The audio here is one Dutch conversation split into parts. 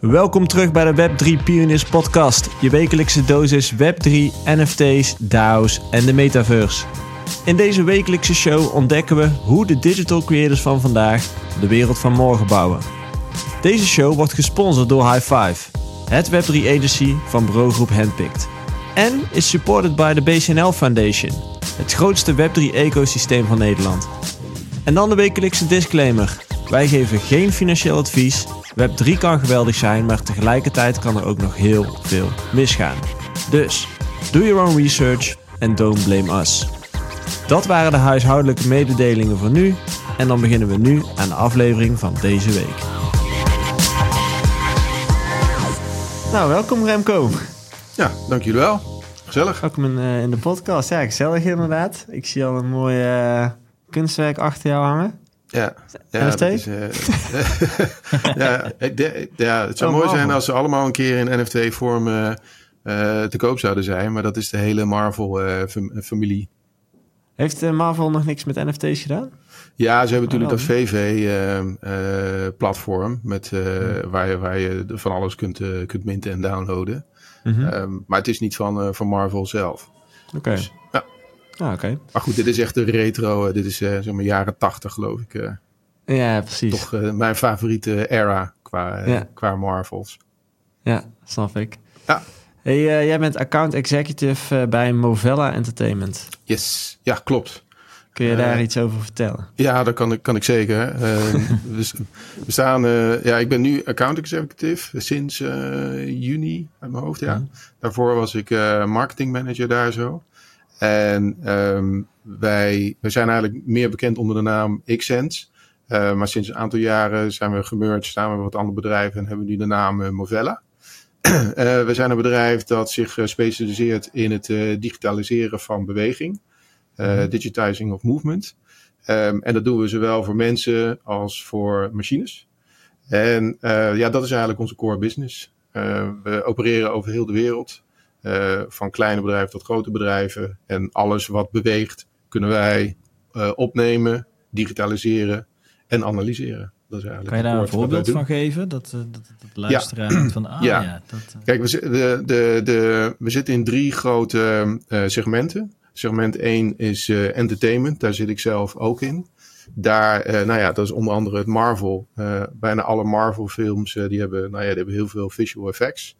Welkom terug bij de Web3 Pioneers podcast. Je wekelijkse dosis Web3, NFT's, DAO's en de metaverse. In deze wekelijkse show ontdekken we hoe de digital creators van vandaag de wereld van morgen bouwen. Deze show wordt gesponsord door High Five, het Web3 agency van bureaugroep Handpicked. En is supported by de BCNL Foundation, het grootste Web3 ecosysteem van Nederland. En dan de wekelijkse disclaimer. Wij geven geen financieel advies. Web3 kan geweldig zijn, maar tegelijkertijd kan er ook nog heel veel misgaan. Dus, do your own research and don't blame us. Dat waren de huishoudelijke mededelingen voor nu. En dan beginnen we nu aan de aflevering van deze week. Nou, welkom Remco. Ja, dank jullie wel. Gezellig. Welkom in, uh, in de podcast. Ja, gezellig inderdaad. Ik zie al een mooi uh, kunstwerk achter jou hangen. Ja, ja, NFT? Is, uh, ja, de, ja, het zou oh, mooi zijn als ze allemaal een keer in NFT-vorm uh, te koop zouden zijn. Maar dat is de hele Marvel-familie. Heeft Marvel nog niks met NFT's gedaan? Ja, ze hebben natuurlijk oh, dat VV-platform met hmm. waar, je, waar je van alles kunt, kunt minten en downloaden. Mm -hmm. um, maar het is niet van, van Marvel zelf. Oké. Okay. Dus. Ah, oké. Maar goed, dit is echt de retro. dit is uh, zeg maar jaren tachtig, geloof ik. Uh, ja, precies. Toch mijn favoriete era qua, ja. qua Marvels. Ja, snap ik. Ja. Hey, jij bent account executive bij Movella Entertainment. Yes, ja, klopt. Kun je daar iets over vertellen? Ja, dat kan ik, kan ik zeker. we, we, staan, ja, ik ben nu account executive sinds juni uit mijn hoofd. Ja. Mm. Daarvoor was ik marketing manager daar zo. En um, wij, zijn eigenlijk meer bekend onder de naam Xsense. Uh, maar sinds een aantal jaren zijn we gemerged samen met wat andere bedrijven en hebben we nu de naam uh, Movella. uh, we zijn een bedrijf dat zich specialiseert in het digitaliseren van beweging. Mm. Digitizing of movement. Um, en dat doen we zowel voor mensen als voor machines. En ja, dat is eigenlijk onze core business. we opereren over heel de wereld. Uh, van kleine bedrijven tot grote bedrijven. En alles wat beweegt, kunnen wij uh, opnemen, digitaliseren en analyseren. Dat is eigenlijk kan je daar een voorbeeld van geven? Dat, uh, dat, dat luisteraar ja. van, ah ja. ja dat, Kijk, we, de, de, de, we zitten in drie grote segmenten. Segment 1 is entertainment, daar zit ik zelf ook in. Daar, nou ja, dat is onder andere het Marvel. bijna alle Marvel films, die, hebben, nou ja, die hebben heel veel visual effects.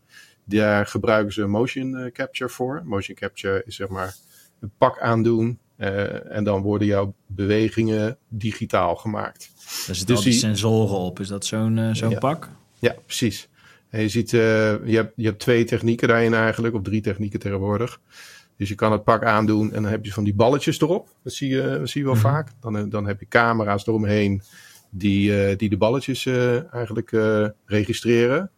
Daar gebruiken ze motion eh, capture voor. Motion capture is zeg maar een pak aandoen. Uh, en dan worden jouw bewegingen digitaal gemaakt. Daar zitten dus al die sensoren op. Is dat zo'n uh, zo'n ja. pak? Ja, precies. En je ziet, uh, je, hebt, je hebt twee technieken daarin eigenlijk, of drie technieken tegenwoordig. Dus je kan het pak aandoen en dan heb je van die balletjes erop. Dat zie je, dat zie je wel mm -hmm. vaak. Dan, dan heb je camera's eromheen die, die de balletjes eigenlijk registreren.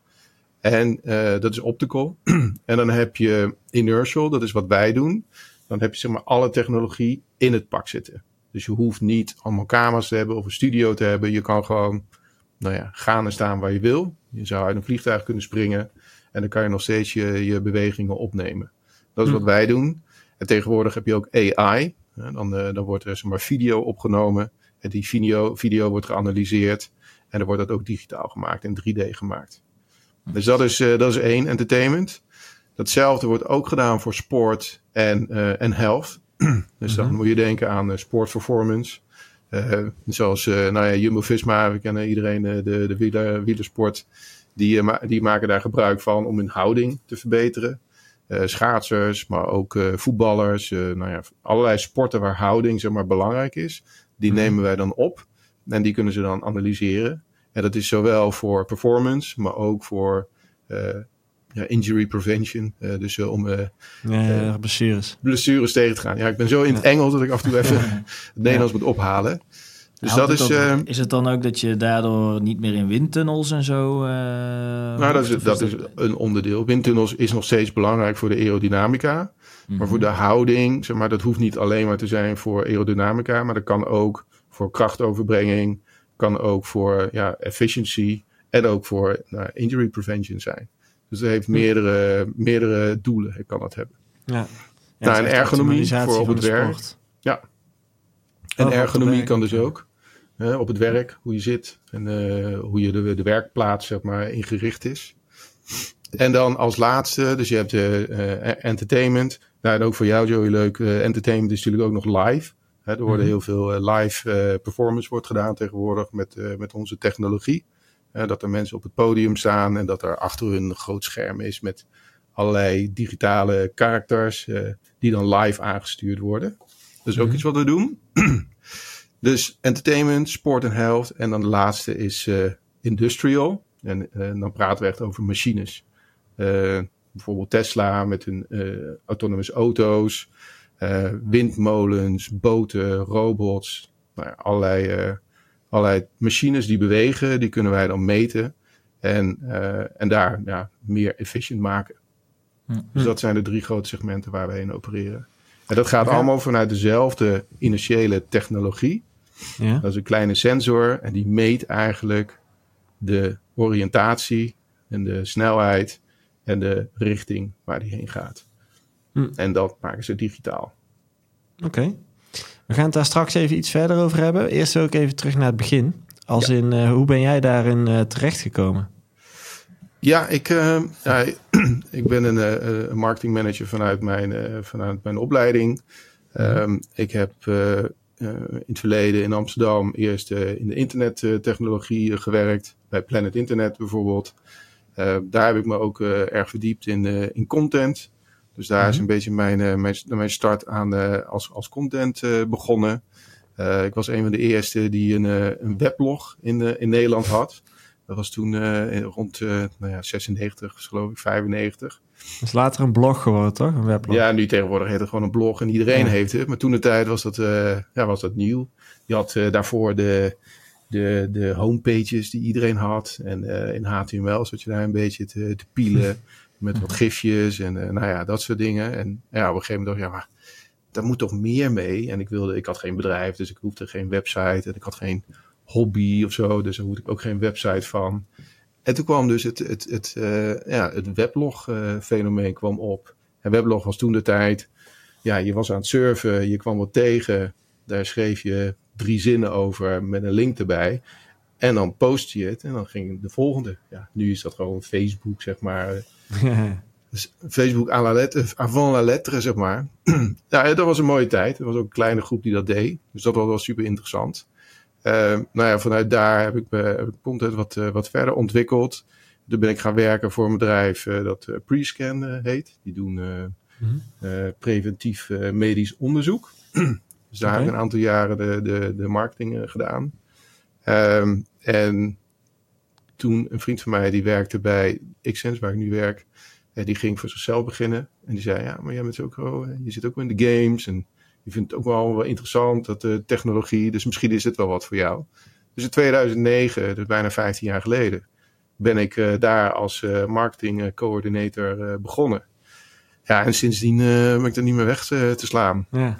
En uh, dat is optical. en dan heb je inertial, dat is wat wij doen. Dan heb je zeg maar alle technologie in het pak zitten. Dus je hoeft niet allemaal camera's te hebben of een studio te hebben. Je kan gewoon nou ja, gaan en staan waar je wil. Je zou uit een vliegtuig kunnen springen. En dan kan je nog steeds je, je bewegingen opnemen. Dat is wat wij doen. En tegenwoordig heb je ook AI. Dan, uh, dan wordt er zeg maar video opgenomen. En die video, video wordt geanalyseerd. En dan wordt dat ook digitaal gemaakt, in 3D gemaakt. Dus dat is, uh, dat is één, entertainment. Datzelfde wordt ook gedaan voor sport en, uh, en health. dus dan mm -hmm. moet je denken aan uh, sportperformance. zoals nou ja, Jumbo-Visma, we kennen iedereen de, de wieler, wielersport. Die, die maken daar gebruik van om hun houding te verbeteren. schaatsers, maar ook voetballers. nou ja, allerlei sporten waar houding zeg maar, belangrijk is. Die mm -hmm. nemen wij dan op. En die kunnen ze dan analyseren. En dat is zowel voor performance, maar ook voor uh, ja, injury prevention. Uh, dus uh, om ja, blessures. blessures tegen te gaan. Ja, ik ben zo in het Engels dat ik af en toe even het Nederlands moet ophalen. Dus dat is, dan, is het dan ook dat je daardoor niet meer in windtunnels en zo. nou, dat, is, dat is een onderdeel. Windtunnels is nog steeds belangrijk voor de aerodynamica. Mm -hmm. Maar voor de houding, zeg maar, dat hoeft niet alleen maar te zijn voor aerodynamica, maar dat kan ook voor krachtoverbrenging, kan ook voor ja, efficiency en ook voor nou, injury prevention zijn. Dus het heeft meerdere, meerdere doelen, kan dat hebben. Ja. ja nou, en ergonomie voor op het werk. Ja. En oh, ergonomie kan dus ook. hè, op het werk, hoe je zit en hoe je de, de werkplaats zeg maar, ingericht is. En dan als laatste, dus je hebt de entertainment. Nou, en ook voor jou, Joey, leuk. entertainment is natuurlijk ook nog live. Er worden mhm. heel veel live performance wordt gedaan tegenwoordig met, met onze technologie. dat er mensen op het podium staan en dat er achter hun een groot scherm is met allerlei digitale karakters uh, die dan live aangestuurd worden. Dat is ook mhm. iets wat we doen. dus entertainment, sport en health. En dan de laatste is uh, industrial. En uh, dan praten we echt over machines. bijvoorbeeld Tesla met hun autonomous auto's, windmolens, boten, robots. Nou, allerlei, allerlei machines die bewegen, die kunnen wij dan meten. En, en daar ja, meer efficient maken. Dus dat zijn de drie grote segmenten waar we in opereren. En dat gaat allemaal vanuit dezelfde initiële technologie. Ja. Dat is een kleine sensor en die meet eigenlijk de oriëntatie en de snelheid en de richting waar die heen gaat. Hm. En dat maken ze digitaal. Oké. We gaan het daar straks even iets verder over hebben. Eerst wil ik even terug naar het begin. Als in, uh, hoe ben jij daarin uh, terechtgekomen? Ja, ik, uh, ja, ik ben een, een marketingmanager vanuit mijn, vanuit mijn opleiding. Um, ik heb in het verleden in Amsterdam eerst in de internettechnologie gewerkt. Bij Planet Internet bijvoorbeeld. daar heb ik me ook erg verdiept in, in content. Dus daar is mhm. een beetje mijn, mijn, mijn start aan als, als content begonnen. ik was een van de eerste die een, een weblog in, in Nederland had. Dat was toen uh, rond uh, nou ja, 96, geloof ik, 95. Dat is later een blog geworden, toch? Een weblog. Ja, nu tegenwoordig heet het gewoon een blog en iedereen heeft het. Maar toen de tijd was dat, uh, ja, was dat nieuw. Je had daarvoor de, de, de homepages die iedereen had. En in HTML zat je daar een beetje te, te pielen. met wat gifjes en nou ja, dat soort dingen. En ja, op een gegeven moment dacht ik, ja, maar daar moet toch meer mee. En ik wilde, ik had geen bedrijf, dus ik hoefde geen website en ik had geen hobby of zo. Dus daar moet ik ook geen website van. En toen kwam dus het, het, het, uh, ja, het weblog-fenomeen uh, kwam op. En weblog was toen de tijd. Ja, je was aan het surfen, je kwam wat tegen. Daar schreef je drie zinnen over met een link erbij. En dan post je het en dan ging de volgende. Ja, nu is dat gewoon Facebook, zeg maar. dus Facebook à la lettre, avant la lettre, zeg maar. ja, dat was een mooie tijd. Er was ook een kleine groep die dat deed. Dus dat was wel super interessant. Uh, nou ja, vanuit daar heb ik, heb ik content wat, uh, wat verder ontwikkeld. Toen ben ik gaan werken voor een bedrijf uh, dat Prescan heet. Die doen mm -hmm. preventief medisch onderzoek. dus daar okay. heb ik een aantal jaren de, de, de marketing gedaan. Um, en toen een vriend van mij die werkte bij Xsense, waar ik nu werk. die ging voor zichzelf beginnen. En die zei, ja, maar jij bent ook, je zit ook in de games en je vindt het ook wel, wel interessant, dat de technologie, dus misschien is het wel wat voor jou. Dus in 2009, dus bijna 15 jaar geleden, ben ik uh, daar als uh, marketingcoördinator uh, begonnen. Ja, en sindsdien ben ik er niet meer weg te, te slaan. Ja.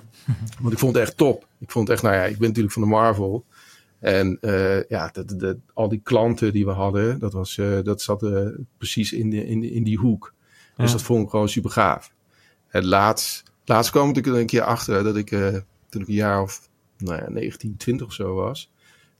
Want ik vond het echt top. Ik vond het echt, nou ja, ik ben natuurlijk van de Marvel. En ja, dat, dat, al die klanten die we hadden, dat, was, dat zat precies in, de, in, in die hoek. Dus ja. dat vond ik gewoon super gaaf. Het laatst Laatst kwam ik er een keer achter dat ik toen ik een jaar of nou ja, 19, 20 of zo was.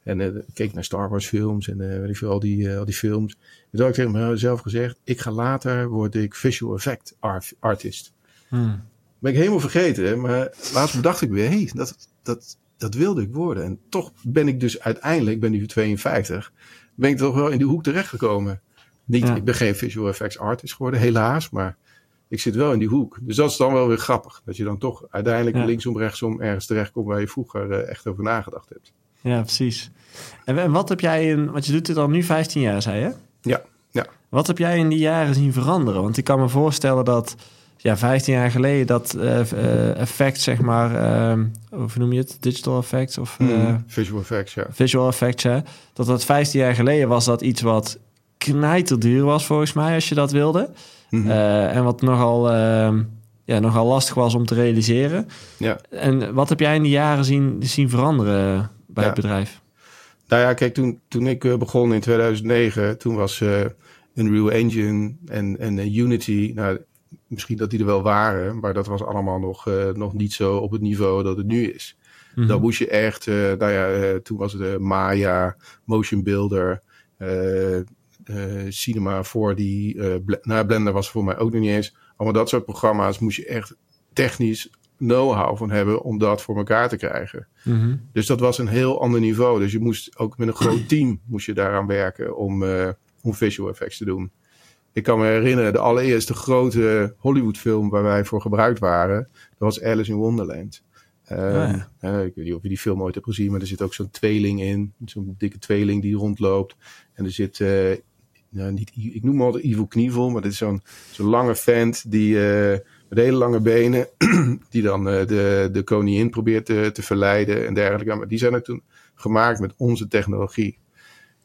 En keek naar Star Wars films en weet ik veel, al die, al die films. En toen had ik tegen mezelf gezegd, ik ga later, word ik visual effect artist. Hmm. Ben ik helemaal vergeten, maar laatst bedacht ik weer, hé, hey, dat, dat, dat wilde ik worden. En toch ben ik dus uiteindelijk, ik ben nu 52, ben ik toch wel in die hoek terechtgekomen. Niet, ja. ik ben geen visual effects artist geworden, helaas, maar ik zit wel in die hoek. Dus dat is dan wel weer grappig. Dat je dan toch uiteindelijk ja. linksom, rechtsom ergens terechtkomt waar je vroeger uh, echt over nagedacht hebt. Ja, precies. En, wat heb jij in, want je doet dit al nu 15 jaar, zei je? Ja, ja. Wat heb jij in die jaren zien veranderen? Want ik kan me voorstellen dat ja, 15 jaar geleden dat uh, effect, zeg maar, uh, hoe noem je het? Digital effects of mm, visual effects, ja. Visual effects, ja. Dat dat 15 jaar geleden was dat iets wat knijterduur was volgens mij als je dat wilde. Mhm. Eh, en wat nogal, ehm, ja, nogal lastig was om te realiseren. Ja. En wat heb jij in die jaren zien, zien veranderen bij het bedrijf? Nou ja, kijk, toen, toen ik eh, begon in 2009, toen was Unreal Engine en, en Unity, nou, misschien dat die er wel waren, maar dat was allemaal nog, nog niet zo op het niveau dat het nu is. Mhm. Dan moest je echt, uh, nou ja, toen was het de Maya, Motion Builder, Cinema 4D, nou, Blender was voor mij ook nog niet eens. Allemaal dat soort programma's moest je echt technisch know-how van hebben om dat voor elkaar te krijgen. Mhm. Dus dat was een heel ander niveau. Dus je moest ook met een groot team moest je daaraan werken om, uh, om visual effects te doen. Ik kan me herinneren, de allereerste grote Hollywood film waar wij voor gebruikt waren, dat was Alice in Wonderland. Uh, ik weet niet of je die film ooit hebt gezien, maar er zit ook zo'n tweeling in. Zo'n dikke tweeling die rondloopt. En er zit, uh, niet, ik noem hem altijd Evil Knievel, maar dit is zo'n zo'n lange vent die met hele lange benen, die dan de, de koningin probeert te, te verleiden en dergelijke. Maar die zijn er toen gemaakt met onze technologie.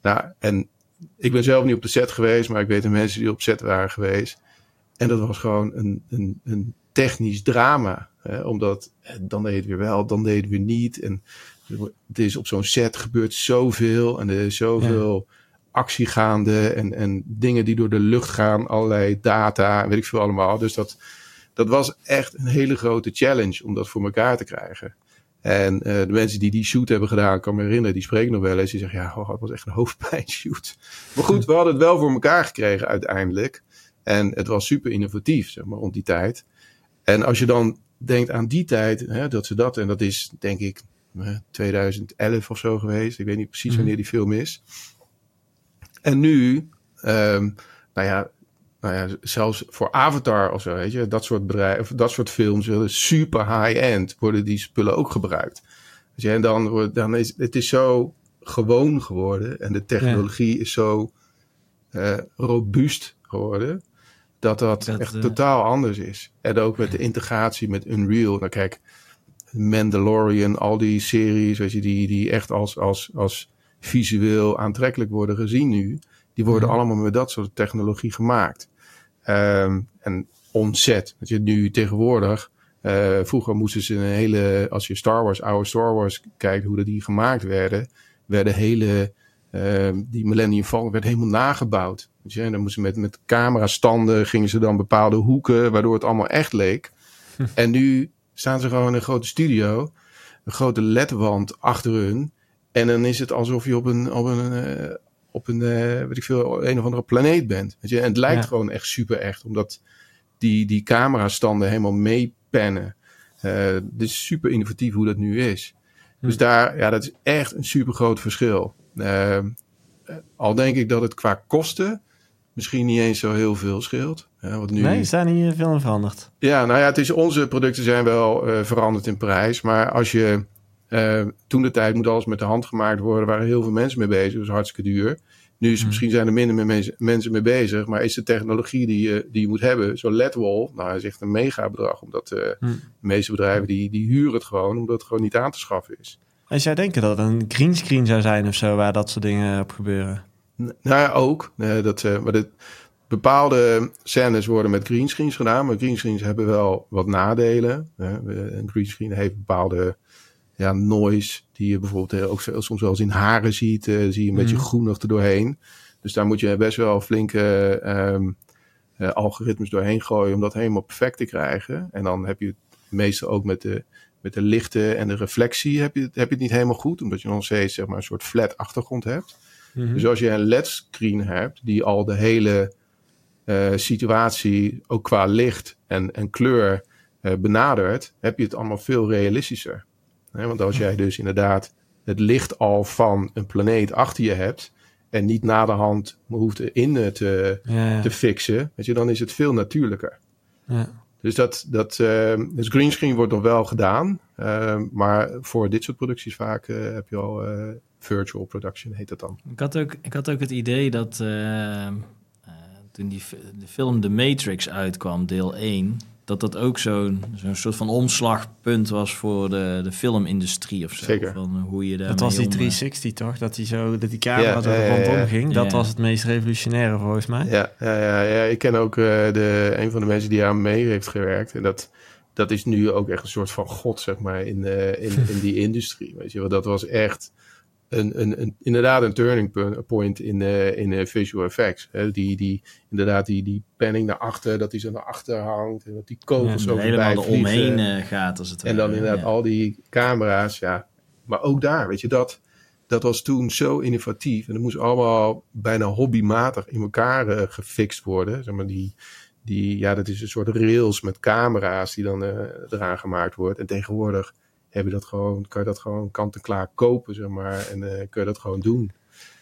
Nou, en ik ben zelf niet op de set geweest, maar ik weet de mensen die op set waren geweest. En dat was gewoon een, een, een technisch drama. Hè? Omdat eh, dan deed het weer wel, dan deed het weer niet. En het is op zo'n set gebeurt zoveel en er is zoveel ja. actie gaande en, en dingen die door de lucht gaan, allerlei data, weet ik veel allemaal. Dus dat, dat was echt een hele grote challenge om dat voor elkaar te krijgen. En uh, de mensen die die shoot hebben gedaan, kan me herinneren, die spreken nog wel eens. Die zeggen, ja, oh, het was echt een hoofdpijnshoot. Maar goed, we hadden het wel voor elkaar gekregen uiteindelijk. En het was super innovatief, zeg maar, rond die tijd. En als je dan denkt aan die tijd, hè, dat ze dat, en dat is denk ik 2011 of zo geweest. Ik weet niet precies mhm. wanneer die film is. En nu, um, nou ja, nou ja, zelfs voor Avatar of zo, weet je, dat soort bedrijven, dat soort films, super high-end, worden die spullen ook gebruikt. Dus ja, en dan, wordt, dan is het is zo gewoon geworden en de technologie is zo uh, robuust geworden, dat dat, echt uh... totaal anders is. En ook met de integratie met Unreal. Nou kijk, Mandalorian, al die series, weet je, die, die echt als, als, als visueel aantrekkelijk worden gezien nu. Die worden allemaal met dat soort technologie gemaakt. Um, en onzet. Dat je nu tegenwoordig, uh, vroeger moesten ze een hele, als je Star Wars, oude Star Wars kijkt, hoe die gemaakt werden, werden hele, uh, die Millennium Falcon werd helemaal nagebouwd. Weet je? En dan moesten met, met camerastanden, gingen ze dan bepaalde hoeken, waardoor het allemaal echt leek. Hm. En nu staan ze gewoon in een grote studio, een grote ledwand achter hun. En dan is het alsof je op een, op een, uh, op een, uh, weet ik veel, een of andere planeet bent. Weet je? En het lijkt gewoon echt super echt, omdat die, die camerastanden helemaal meepennen. Uh, het is super innovatief hoe dat nu is. Dus hm. daar, ja, dat is echt een super groot verschil. Uh, al denk ik dat het qua kosten misschien niet eens zo heel veel scheelt. Uh, nu... Nee, zijn hier veel veranderd. Ja, nou ja, het is, onze producten zijn wel uh, veranderd in prijs. Maar als je uh, toen de tijd moet alles met de hand gemaakt worden. Waar heel veel mensen mee bezig. Is hartstikke duur. Nu is, mm. misschien zijn er minder mensen, mensen mee bezig. Maar is de technologie die je, die je moet hebben. Zo'n LED-wall. Nou, is echt een mega bedrag. Omdat uh, mm. de meeste bedrijven die, die huren het gewoon. Omdat het gewoon niet aan te schaffen is. En jij denken dat het een greenscreen zou zijn of zo. Waar dat soort dingen op gebeuren? nou ja, ook. Uh, dat, uh, maar dit, bepaalde scènes worden met greenscreens gedaan. Maar greenscreens hebben wel wat nadelen. Een greenscreen heeft bepaalde ja, noise, die je bijvoorbeeld ook soms wel eens in haren ziet, uh, zie je een beetje mhm. groenig er doorheen. Dus daar moet je best wel flinke um, uh, algoritmes doorheen gooien om dat helemaal perfect te krijgen. En dan heb je het meestal ook met de, met de lichten en de reflectie heb je, heb je het niet helemaal goed, omdat je nog steeds zeg maar, een soort flat achtergrond hebt. Mm Dus als je een LED-screen hebt die al de hele uh, situatie, ook qua licht en, en kleur, benadert, heb je het allemaal veel realistischer want als jij dus inderdaad het licht al van een planeet achter je hebt en niet na de hand hoeft in te, te fixen, weet je, dan is het veel natuurlijker. Ja. Dus dat, dat uh, dus greenscreen wordt nog wel gedaan, uh, maar voor dit soort producties vaak uh, heb je al uh, virtual production, heet dat dan. Ik had ook, ik had ook het idee dat toen die, de film The Matrix uitkwam, deel 1, dat dat ook zo'n zo'n soort van omslagpunt was voor de, de filmindustrie of zo. Zeker. Van hoe je daar dat was die 360 toch? Dat die zo dat die camera ja, er rondom ging. Dat was het meest revolutionaire volgens mij. Ja, ja, ja, ja. ik ken ook uh, de, een van de mensen die aan mee heeft gewerkt. En dat, dat is nu ook echt een soort van god, zeg maar, in, uh, in, in die industrie. Weet je, want dat was echt een, een, een, inderdaad een turning point in, uh, in uh, visual effects. Hè? Die, die, inderdaad, die, die panning naar achter, dat die zo naar achter hangt. En dat die kogels ja, helemaal voorbij omheen uh, gaat. Als het en dan inderdaad al die camera's. Ja. Maar ook daar, weet je, dat, dat was toen zo innovatief. En dat moest allemaal bijna hobbymatig in elkaar gefixt worden. Zeg maar die, die, ja, dat is een soort rails met camera's die dan eraan gemaakt wordt. En tegenwoordig heb je dat gewoon, kan je dat gewoon kant-en-klaar kopen, zeg maar. En uh, kun je dat gewoon doen.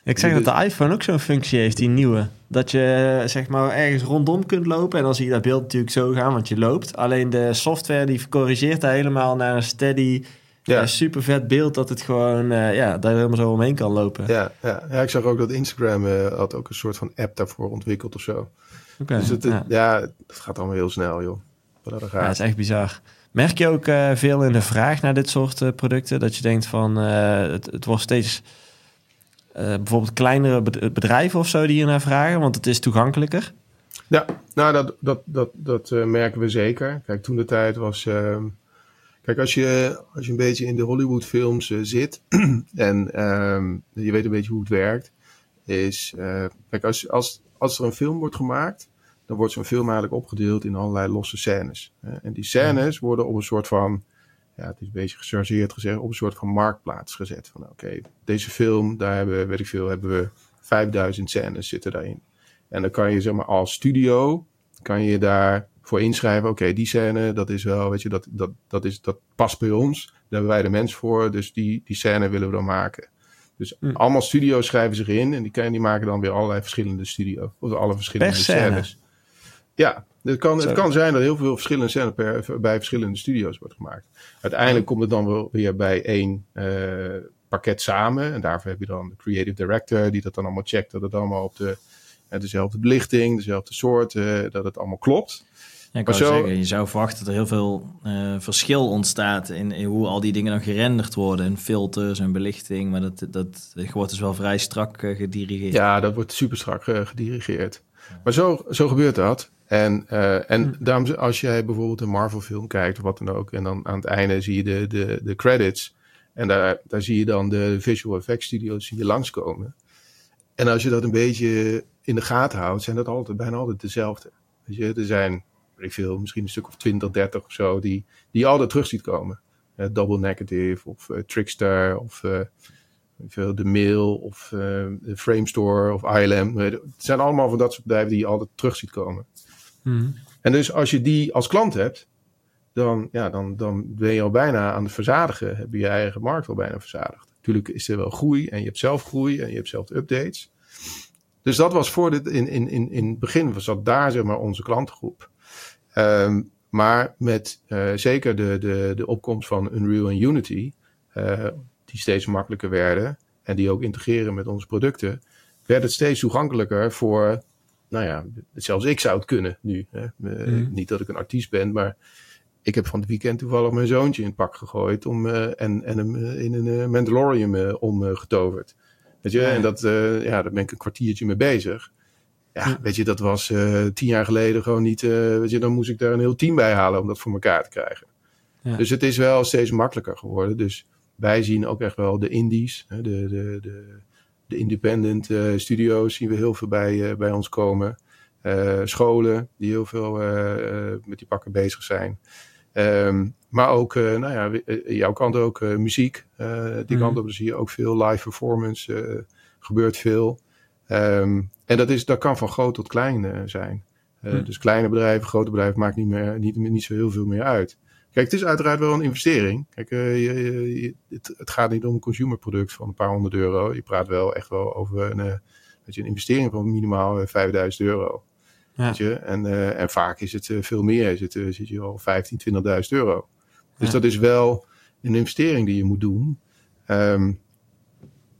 Ik zeg dat de iPhone ook zo'n functie heeft, die nieuwe. Dat je zeg maar ergens rondom kunt lopen. En dan zie je dat beeld natuurlijk zo gaan, want je loopt. Alleen de software die corrigeert daar helemaal naar een steady, ja. uh, super vet beeld. Dat het gewoon, uh, ja, daar helemaal zo omheen kan lopen. Ja, ja. ja ik zag ook dat Instagram had ook een soort van app daarvoor ontwikkeld of zo. Okay, dus het, ja. ja, het gaat allemaal heel snel, joh. Dat ja, het is echt bizar. Merk je ook uh, veel in de vraag naar dit soort uh, producten? Dat je denkt van uh, het, wordt steeds bijvoorbeeld kleinere bedrijven of zo die hier naar vragen, want het is toegankelijker? Ja, nou dat, dat, dat, dat merken we zeker. Kijk, toen de tijd was. Ehm, kijk, als je, als je een beetje in de Hollywood-films zit en um, je weet een beetje hoe het werkt, is. kijk, als, als, als er een film wordt gemaakt dan wordt zo'n film eigenlijk opgedeeld in allerlei losse scènes. En die scènes worden op een soort van, ja, het is een beetje gechargeerd gezegd, op een soort van marktplaats gezet. Van oké, deze film, daar hebben, weet ik veel, hebben we 5000 scènes zitten daarin. En dan kan je zeg maar als studio, kan je daar voor inschrijven, oké, die scène, dat is wel, weet je, dat, dat, dat, is, dat past bij ons. Daar hebben wij de mens voor, dus die, die scène willen we dan maken. Dus mm. allemaal studio's schrijven zich in en die, die maken dan weer allerlei verschillende studio's. Of alle verschillende scènes. Ja, het kan, het kan zijn dat heel veel verschillende scènes per, bij verschillende studio's wordt gemaakt. Uiteindelijk komt het dan wel weer bij één uh, pakket samen. En daarvoor heb je dan de creative director die dat dan allemaal checkt. Dat het allemaal op de, uh, dezelfde belichting, dezelfde soort, uh, dat het allemaal klopt. Ja, ik zo, zeggen, je zou verwachten dat er heel veel verschil ontstaat in, in, hoe al die dingen dan gerenderd worden. En filters en belichting. Maar dat, dat, dat wordt dus wel vrij strak gedirigeerd. Ja, dat wordt super strak gedirigeerd. Maar zo, zo gebeurt dat. En, uh, en hm. daarom, als jij bijvoorbeeld een Marvel-film kijkt of wat dan ook, en dan aan het einde zie je de, de, de credits. En daar, daar zie je dan de visual effects studios je langskomen. En als je dat een beetje in de gaten houdt, zijn dat altijd, bijna altijd dezelfde. Weet je, er zijn, ik veel, misschien een stuk of 20, 30 of zo, die, die je altijd terug ziet komen. Uh, Double Negative of uh, Trickster of veel, de Mail of de Framestore of ILM. Het zijn allemaal van dat soort bedrijven die je altijd terug ziet komen. Mhm. En dus als je die als klant hebt, dan, ja, dan, dan ben je al bijna aan het verzadigen. Heb je je eigen markt al bijna verzadigd. Natuurlijk is er wel groei en je hebt zelf groei en je hebt zelf updates. Dus dat was voor dit, in, in, in, in het begin was dat daar zeg maar onze klantengroep. Um, maar met uh, zeker de, de, de opkomst van Unreal en Unity, uh, die steeds makkelijker werden en die ook integreren met onze producten, werd het steeds toegankelijker voor nou ja, zelfs ik zou het kunnen nu. Hè. Mm. Niet dat ik een artiest ben, maar ik heb van het weekend toevallig mijn zoontje in het pak gegooid om, uh, en, en hem in een Mandalorian uh, omgetoverd. Weet je, en dat, ja, daar ben ik een kwartiertje mee bezig. Ja, weet je, dat was tien jaar geleden gewoon niet. weet je, dan moest ik daar een heel team bij halen om dat voor elkaar te krijgen. Ja. Dus het is wel steeds makkelijker geworden. Dus wij zien ook echt wel de indies, de, de, de, de independent uh, studio's zien we heel veel bij, uh, bij ons komen. Uh, scholen die heel veel met die pakken bezig zijn. Um, maar ook, nou ja, jouw kant ook muziek. die mm. kant op zie je ook veel live performance. gebeurt veel. Um, en dat, is, dat kan van groot tot klein zijn. Mm. Dus kleine bedrijven, grote bedrijven maakt niet, meer, niet, niet zo heel veel meer uit. Kijk, het is uiteraard wel een investering. Kijk, uh, je, je, het, het, gaat niet om een consumerproduct van een paar honderd euro. Je praat wel echt wel over een, uh, je, een investering van minimaal 5000 eh, euro. Ja. Weet je? En, uh, en vaak is het veel meer. Zit, zit je al 15, 20.000 euro. Dus ja. dat is wel een investering die je moet doen. Um,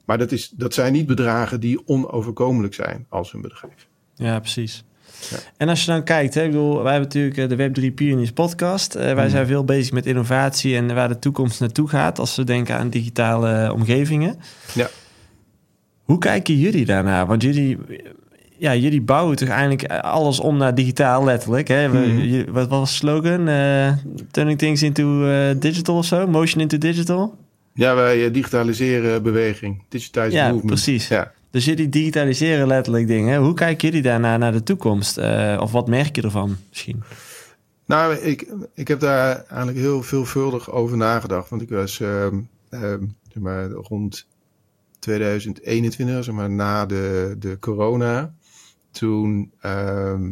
maar dat, is, dat zijn niet bedragen die onoverkomelijk zijn als een bedrijf. Ja, precies. Ja. En als je dan kijkt, hè, ik bedoel, wij hebben natuurlijk de Web3 Pioneers podcast. Uh, wij mm. zijn veel bezig met innovatie en waar de toekomst naartoe gaat als we denken aan digitale omgevingen. Ja. Hoe kijken jullie daarnaar? Want jullie, ja, jullie bouwen toch eigenlijk alles om naar digitaal, letterlijk. Hè? Mm. Wat was de slogan? Uh, turning things into uh, digital of zo? Motion into digital? Ja, wij digitaliseren beweging. Digitize ja, movement. Precies. Ja, Dus jullie digitaliseren letterlijk dingen. Hoe kijken jullie daarna naar de toekomst? Uh, of wat merk je ervan misschien? Nou, ik, ik heb daar eigenlijk heel veelvuldig over nagedacht. Want ik was uh, uh, zeg maar, rond 2021, zeg maar, na de, de corona. Toen, ehm,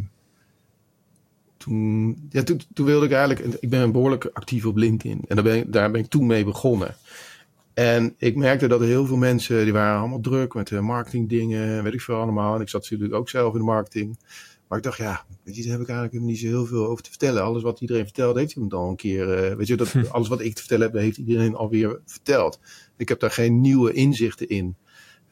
toen, ja, toen, toen, wilde ik eigenlijk... Ik ben behoorlijk actief op LinkedIn. En daar ben, daar ben ik toen mee begonnen. En ik merkte dat er heel veel mensen... die waren allemaal druk met marketingdingen. Weet ik veel allemaal. En ik zat natuurlijk ook zelf in de marketing. Maar ik dacht, ja, weet je, daar heb ik eigenlijk niet zo heel veel over te vertellen. Alles wat iedereen vertelt, heeft hij al een keer. Uh, weet je, dat, alles wat ik te vertellen heb, heeft iedereen alweer verteld. Ik heb daar geen nieuwe inzichten in.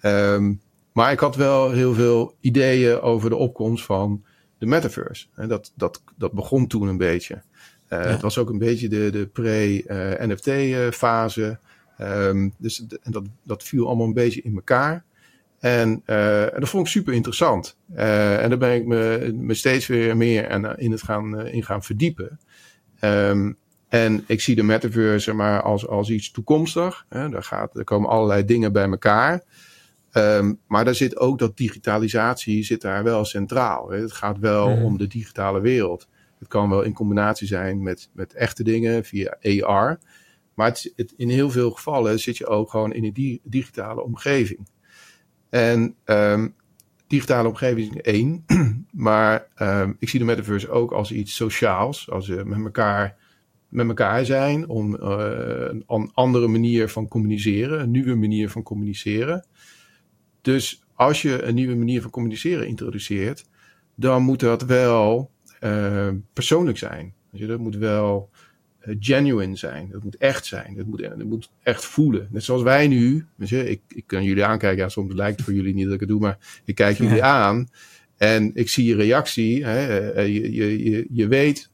Um, maar ik had wel heel veel ideeën over de opkomst van de metaverse. En dat, dat, dat begon toen een beetje. Uh, ja. Het was ook een beetje de, de pre-NFT-fase. Um, dus en dat, dat viel allemaal een beetje in elkaar. En, uh, en dat vond ik super interessant. Uh, en daar ben ik me, me steeds weer meer en, in, het gaan, in gaan verdiepen. Um, en ik zie de metaverse maar als, als iets toekomstig. Hè. Daar, gaat, er komen allerlei dingen bij elkaar. Um, maar daar zit ook dat digitalisatie zit daar wel centraal. Hè. Het gaat wel mm. om de digitale wereld. Het kan wel in combinatie zijn met, met echte dingen via AR. Maar in heel veel gevallen zit je ook gewoon in een di digitale omgeving. En um, digitale omgeving is één. maar um, ik zie de metaverse ook als iets sociaals. Als we met elkaar, met elkaar zijn. Om uh, een andere manier van communiceren. Een nieuwe manier van communiceren. Dus als je een nieuwe manier van communiceren introduceert. Dan moet dat wel uh, persoonlijk zijn. Dat moet wel genuine zijn. Dat moet echt zijn. Dat moet, dat moet echt voelen. Net zoals wij nu. Je, ik, ik kan jullie aankijken. Ja, soms lijkt het voor jullie niet dat ik het doe. Maar ik kijk jullie ja. aan. En ik zie je reactie. Hè, je, je, je, je weet,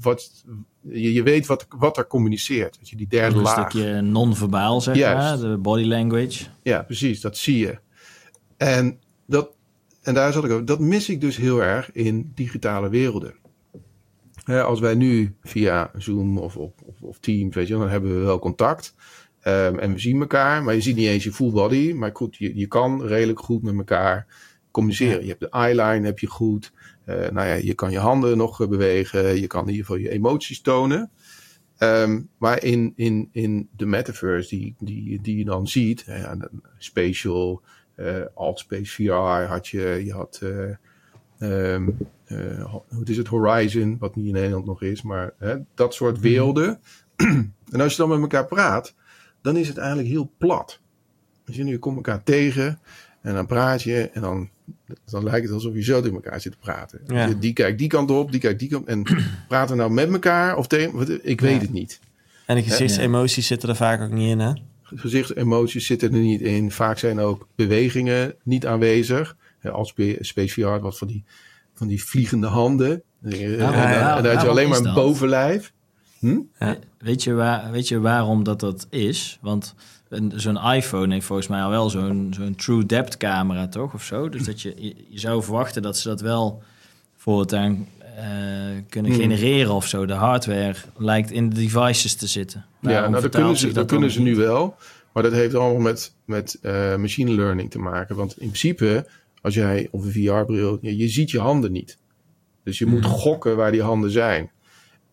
wat, je, je weet wat, wat er communiceert. Dat je die derde een laag. Een stukje non-verbaal, zeg maar. De body language. Ja, precies. Dat zie je. En, dat, en daar zat ik ook. Dat mis ik dus heel erg in digitale werelden. Als wij nu via Zoom of, of, of Teams, weet je, dan hebben we wel contact. Um, en we zien elkaar, maar je ziet niet eens je full body. Maar goed, je, je kan redelijk goed met elkaar communiceren. Je hebt de eyeline, heb je goed. Uh, nou ja, je kan je handen nog bewegen. Je kan in ieder geval je emoties tonen. Um, maar in, in, in de metaverse die, die, die je dan ziet, ja, spatial, uh, Altspace VR had je, je had, uh, um, uh, hoe is het, Horizon, wat niet in Nederland nog is, maar hè, dat soort Mhm. werelden. en als je dan met elkaar praat, dan is het eigenlijk heel plat. Als je nu komt elkaar tegen en dan praat je en dan, dan lijkt het alsof je zo tegen elkaar zit te praten. Ja. Die, die kijkt die kant op, die kijkt die kant en praten nou met elkaar of tegen, ik weet Ja. het niet. En de gezichtsemoties zitten er vaak ook niet in, hè? gezichtsemoties zitten er niet in. Vaak zijn ook bewegingen niet aanwezig. Ja, Als spe- Space VR had wat van die, van die vliegende handen. en, en, ja, en dan had je alleen maar een dat? bovenlijf. Hm? Weet je, waar, weet je waarom dat dat is? Want een- zo'n iPhone heeft volgens mij al wel zo'n zo'n true depth camera, toch? Of zo. Dus dat je, je, zou verwachten dat ze dat wel voortaan eh kunnen Hmm. genereren of zo. De hardware lijkt in de devices te zitten. Ja, nou, dat kunnen ze, dat dan kunnen ze nu wel. Maar dat heeft allemaal met, met eh, machine learning te maken. Want in principe, als jij of een VR-bril, je, je ziet je handen niet. Dus je moet Mhm. gokken waar die handen zijn.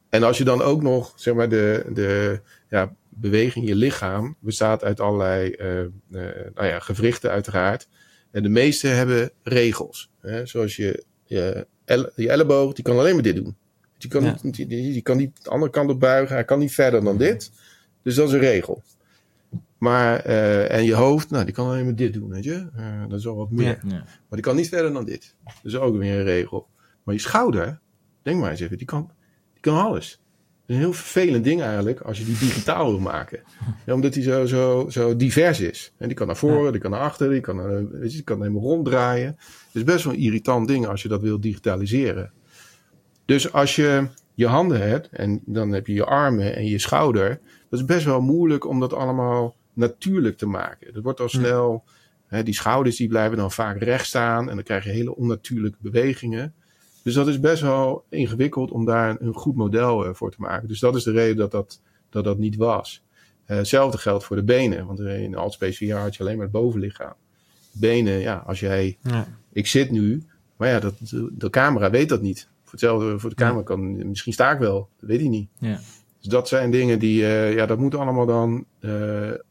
En als je dan ook nog, zeg maar, de, de ja, beweging, je lichaam bestaat uit allerlei eh, eh, nou ja, gewrichten uiteraard. En de meeste hebben regels. Hè? Zoals je, je, elle- je elleboog, die kan alleen maar dit doen. Die kan, Ja. niet, die, die, die kan niet de andere kant op buigen. Hij kan niet verder dan dit. Dus dat is een regel. Maar, eh, en je hoofd, nou, die kan alleen maar dit doen, weet je. Eh, dat is al wat meer. Ja. Ja. Maar die kan niet verder dan dit. Dat is ook weer een regel. Maar je schouder, denk maar eens even, die kan, die kan alles. Dat is een heel vervelend ding eigenlijk als je die digitaal wil maken. Ja, omdat die zo, zo, zo divers is. En die kan naar voren, die kan naar achter, die kan, eh, weet je, die kan helemaal ronddraaien. Het is best wel een irritant ding als je dat wil digitaliseren. Dus als je je handen hebt en dan heb je je armen en je schouder. Dat is best wel moeilijk om dat allemaal natuurlijk te maken. Dat wordt al snel, hè, die schouders die blijven dan vaak recht staan en dan krijg je hele onnatuurlijke bewegingen. Dus dat is best wel ingewikkeld om daar een, een goed model eh, voor te maken. Dus dat is de reden dat dat, dat, dat niet was. Eh, hetzelfde geldt voor de benen. Want in Altspace VR had je alleen maar het bovenlichaam. Benen, ja, als jij... Ja. Ik zit nu, maar ja, dat, de camera weet dat niet. Voor hetzelfde, voor de camera kan... Misschien sta ik wel, dat weet hij niet. Ja. Dus dat zijn dingen die... eh, ja, dat moet allemaal dan... eh,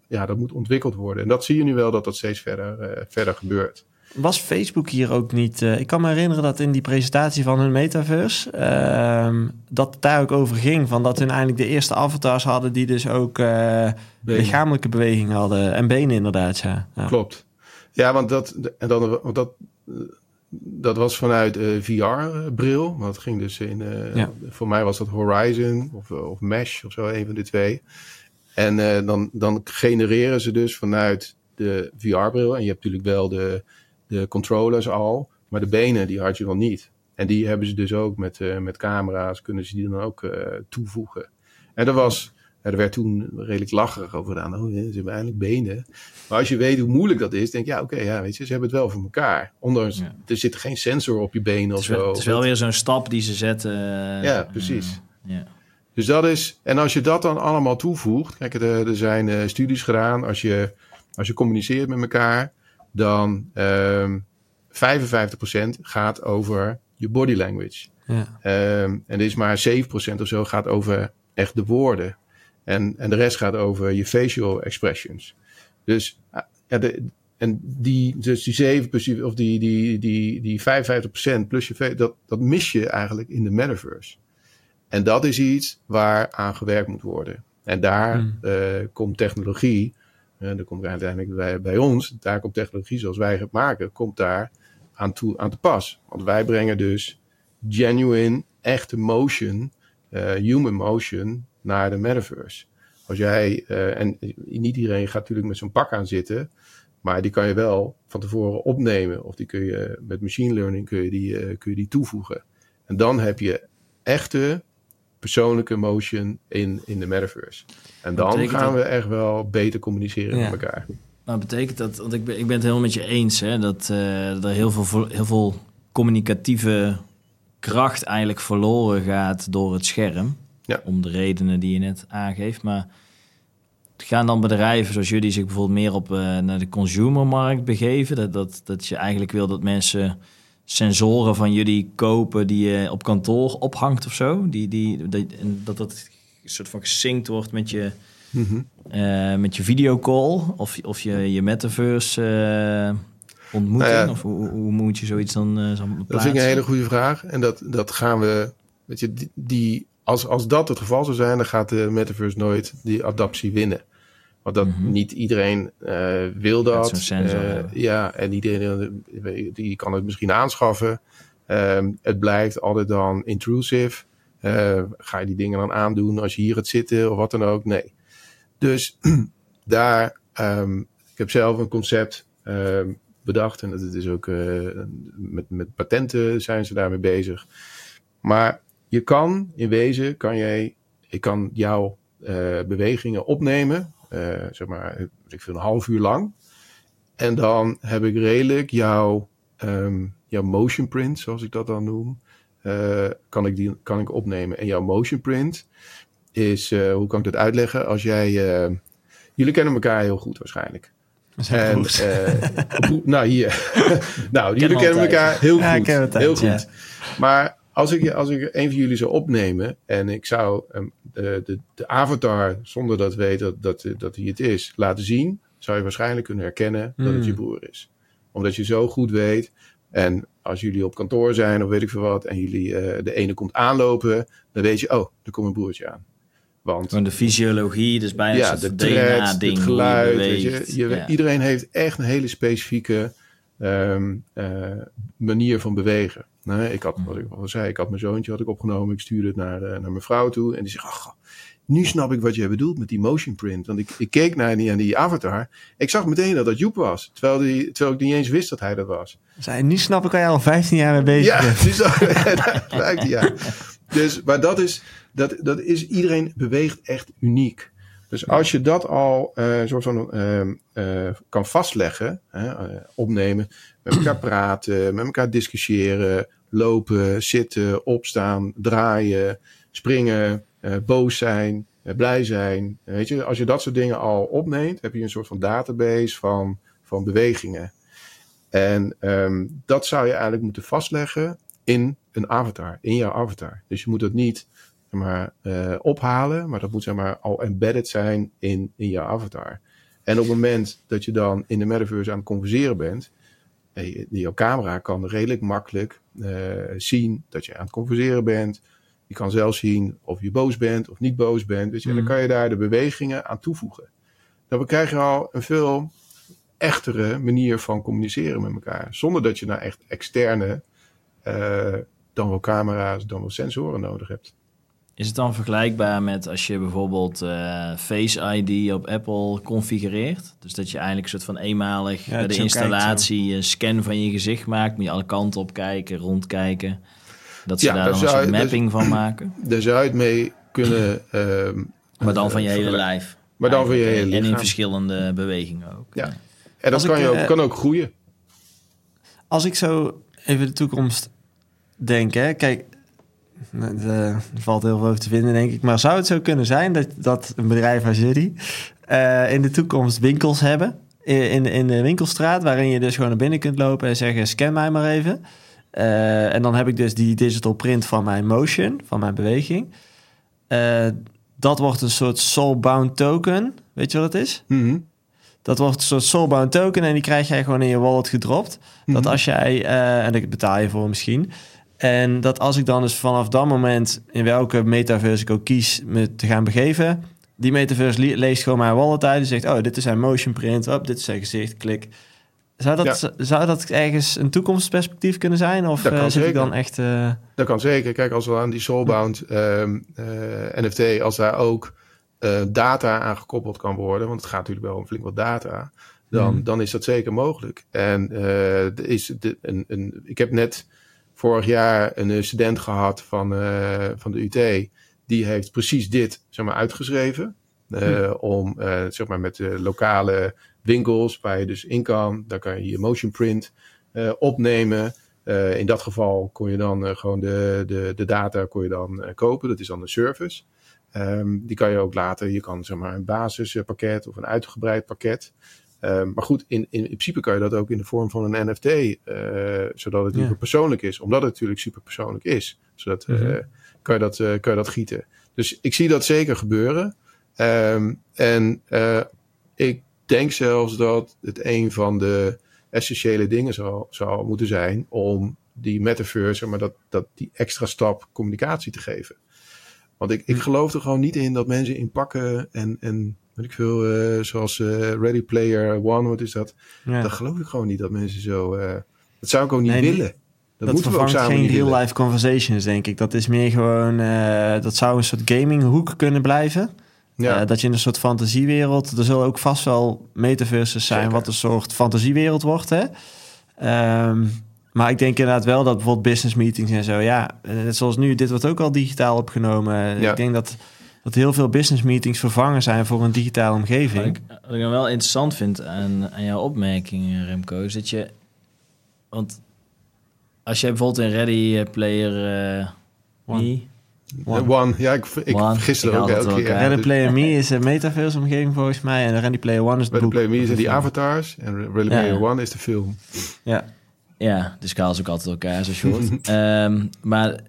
ja, dat moet ontwikkeld worden. En dat zie je nu wel dat dat steeds verder, eh, verder gebeurt. Was Facebook hier ook niet... ik kan me herinneren dat in die presentatie van hun metaverse... ehm, dat het daar ook over ging. Van dat hun eindelijk de eerste avatars hadden... die dus ook lichamelijke beweging hadden. En benen inderdaad, ja. ja. Klopt. Ja, want dat, en dan, want dat, dat was vanuit VR-bril. Maar dat ging dus in. eh, Ja. Voor mij was dat Horizon of, of Mesh of zo, een van de twee. En eh, dan, dan genereren ze dus vanuit de VR-bril. En je hebt natuurlijk wel de, de controllers al. Maar de benen, die had je nog niet. En die hebben ze dus ook met, eh, met camera's, kunnen ze die dan ook eh, toevoegen. En dat was. Ja, Er werd toen redelijk lacherig over gedaan. Oh, ze hebben eindelijk benen. Maar als je weet hoe moeilijk dat is, denk je, ja, oké, ja, weet je, ze hebben het wel voor elkaar. Ondanks, Ja. er zit geen sensor op je benen Het of is wel, zo. het is wel weer zo'n stap die ze zetten. eh, Ja, precies. eh, ja. Dus dat is, en als je dat dan allemaal toevoegt, kijk, er, er zijn eh, studies gedaan, als je, als je communiceert met elkaar, dan ehm 55% gaat over je body language. Ja. Ehm, en er is maar 7% of zo gaat over echt de woorden. En, en de rest gaat over je facial expressions. Dus, ah, ja, de, en die, dus die 7 plus, of die, die, die, die 55% plus je, dat, dat mis je eigenlijk in de metaverse. En dat is iets waar aan gewerkt moet worden. En daar Hmm. eh, komt technologie, en dat komt uiteindelijk bij, bij ons, daar komt technologie zoals wij het maken, komt daar aan, toe, aan te pas. Want wij brengen dus genuine, echte motion, eh, human motion, naar de metaverse. Als jij, eh, en niet iedereen gaat natuurlijk met zo'n pak aan zitten, maar die kan je wel van tevoren opnemen. Of die kun je met machine learning kun je die, eh, kun je die toevoegen. En dan heb je echte persoonlijke motion in, in de metaverse. En dan gaan dat? we echt wel beter communiceren Ja. met elkaar. Maar betekent dat, want ik ben, ik ben het helemaal met je eens, hè, dat eh, er heel veel, heel veel communicatieve kracht eigenlijk verloren gaat door het scherm. Ja. Om de redenen die je net aangeeft. Maar gaan dan bedrijven zoals jullie zich bijvoorbeeld meer op eh, naar de consumermarkt begeven? Dat, dat, dat je eigenlijk wil dat mensen sensoren van jullie kopen die je op kantoor ophangt of zo? Die, die, dat, en dat dat een soort van gesynct wordt met je, Mhm. eh, met je videocall of, of je, je metaverse eh, ontmoeting? Nou ja. of hoe, hoe moet je zoiets dan Dat plaatsen? vind ik een hele goede vraag. En dat, dat gaan we. Weet je, die, die, als, als dat het geval zou zijn, dan gaat de metaverse nooit die adaptie winnen. Want dat Mhm. niet iedereen eh, wil dat. Eh, ja, en iedereen eh, die kan het misschien aanschaffen. Ehm, het blijft altijd dan intrusive. Ga je die dingen dan aandoen als je hier gaat zitten of wat dan ook? Nee. Dus daar, ehm, ik heb zelf een concept ehm, bedacht en dat is ook met, met patenten zijn ze daarmee bezig. Maar je kan in wezen, kan jij, ik kan jouw eh, bewegingen opnemen, eh, zeg maar, ik vind een half uur lang. En dan heb ik redelijk jouw, ehm, jouw motion print, zoals ik dat dan noem, eh, kan, ik die, kan ik opnemen. En jouw motion print is, eh, hoe kan ik dat uitleggen? Als jij, eh, jullie kennen elkaar heel goed waarschijnlijk. En, eh, nou, hier. nou, jullie kennen elkaar heel Ja, ik goed. ken het heel goed. Maar als ik, als ik een van jullie zou opnemen en ik zou ehm, de, de, de avatar, zonder dat weet dat, dat, dat hij het is, laten zien, zou je waarschijnlijk kunnen herkennen dat het je Hmm. broer is. Omdat je zo goed weet. En als jullie op kantoor zijn of weet ik veel wat, en jullie eh, de ene komt aanlopen, dan weet je, oh, er komt een broertje aan. Want de fysiologie, dus bijna ja, de DNA-ding. het geluid. je weet je. beweegt. Je- Ja. Iedereen heeft echt een hele specifieke ehm, eh, manier van bewegen. Nee, ik had, wat ik al zei, ik had mijn zoontje had ik opgenomen. Ik stuurde het naar, eh, naar mijn vrouw toe. En die zegt, ach, nu snap ik wat jij bedoelt met die motion print. Want ik, ik keek naar die, aan die avatar. Ik zag meteen dat dat Joep was. Terwijl, die, terwijl ik niet eens wist dat hij dat was. Zei, nu snap ik waar je al 15 jaar mee bezig Ja, bent. dat, 15 jaar. Dus, maar dat is, dat, dat is, iedereen beweegt echt uniek. Dus als je dat al eh soort van ehm, eh, kan vastleggen, hè, opnemen, met elkaar praten, met elkaar discussiëren, lopen, zitten, opstaan, draaien, springen, eh, boos zijn, eh, blij zijn. Weet je, als je dat soort dingen al opneemt, heb je een soort van database van, van bewegingen. En ehm, dat zou je eigenlijk moeten vastleggen in een avatar, in jouw avatar. Dus je moet het niet zeg maar, uh, ophalen, maar dat moet zeg maar, al embedded zijn in, in jouw avatar. En op het moment dat je dan in de metaverse aan het converseren bent, eh, jouw camera kan redelijk makkelijk uh, zien dat je aan het converseren bent. Je kan zelfs zien of je boos bent of niet boos bent. Dus mm. En dan kan je daar de bewegingen aan toevoegen. Dan krijg je al een veel echtere manier van communiceren met elkaar. Zonder dat je nou echt externe, uh, dan wel camera's, dan wel sensoren nodig hebt. Is het dan vergelijkbaar met als je bijvoorbeeld uh, Face ID op Apple configureert? Dus dat je eigenlijk een soort van eenmalig bij de installatie een scan van je gezicht maakt. Moet je alle kanten op kijken, rondkijken. Dat ze daar dan een soort mapping van maken. Daar zou je het mee kunnen... Uh, maar dan van je hele lijf. Maar dan van je hele lichaam. En in verschillende bewegingen ook. Ja. En dat kan, ik, je ook, uh, kan ook groeien. Als ik zo even de toekomst denk, hè. Kijk, er valt heel veel over te vinden, denk ik. Maar zou het zo kunnen zijn dat, dat een bedrijf als jullie uh, in de toekomst winkels hebben? In, in de winkelstraat, waarin je dus gewoon naar binnen kunt lopen en zeggen: scan mij maar even. Uh, en dan heb ik dus die digital print van mijn motion, van mijn beweging. Uh, dat wordt een soort soulbound token. Weet je wat het is? Mm -hmm. Dat wordt een soort soulbound token en die krijg jij gewoon in je wallet gedropt. Mm -hmm. Dat als jij, en daar betaal je voor misschien. En dat als ik dan dus vanaf dat moment in welke metaverse ik ook kies me te gaan begeven, die metaverse leest gewoon mijn wallet uit en zegt: Oh, dit is zijn motion print, oh, dit is zijn gezicht, klik. Zou dat, ja. zou dat ergens een toekomstperspectief kunnen zijn? Of uh, zit ik dan echt... Uh... Dat kan zeker. Kijk, als we aan die Soulbound uh, NFT, als daar ook eh, data aan gekoppeld kan worden, want het gaat natuurlijk wel om flink wat data, dan, hmm. dan is dat zeker mogelijk. En is de, een, een, ik heb net vorig jaar een student gehad van, van de UT, die heeft precies dit zeg maar, uitgeschreven. Hmm. Om zeg maar met lokale winkels waar je dus in kan. Daar kan je je motion print opnemen. Uh, in dat geval kon je dan uh, gewoon de, de, de data kon je dan kopen. Dat is dan een service. Um, die kan je ook later, je kan zeg maar een basispakket of een uitgebreid pakket. Um, maar goed, in, in, in, principe kan je dat ook in de vorm van een NFT, zodat het ja. persoonlijk is. Omdat het natuurlijk super persoonlijk is. Zodat mm -hmm. kan, je dat, kan je dat gieten. Dus ik zie dat zeker gebeuren. Um, en ik denk zelfs dat het een van de essentiële dingen zou, zou moeten zijn om die metaverse, maar dat, dat die extra stap communicatie te geven. Want ik, ik hm. geloof er gewoon niet in dat mensen inpakken en, en weet ik veel, uh, zoals uh, Ready Player One, wat is dat? Ja. Dat geloof ik gewoon niet dat mensen zo. Uh, dat zou ik ook niet nee, willen. Dat, dat moeten we ook samen geen real-life conversations, denk ik. Dat is meer gewoon, dat zou een soort gaming hoek kunnen blijven. Ja. Dat je in een soort fantasiewereld... Er zullen ook vast wel metaverses zijn... Zeker. wat een soort fantasiewereld wordt, hè? Um, maar ik denk inderdaad wel dat bijvoorbeeld business meetings en zo... Ja, net zoals nu, dit wordt ook al digitaal opgenomen. Ja. Ik denk dat, dat heel veel business meetings vervangen zijn... voor een digitale omgeving. Wat ik, wat ik dan wel interessant vind aan, aan jouw opmerking, Remco... is dat je... Want als je bijvoorbeeld een Ready Player... Uh, One. One. One. Ja, ik, ik gisteren ook elke keer. Ready Player Me is een metaverse omgeving volgens mij. En Ready Player One is het Ready Player Me zijn die avatars. En Ready Player ja. One is de film. Ja. Ja, de schaal is ook altijd elkaar zo short. um, maar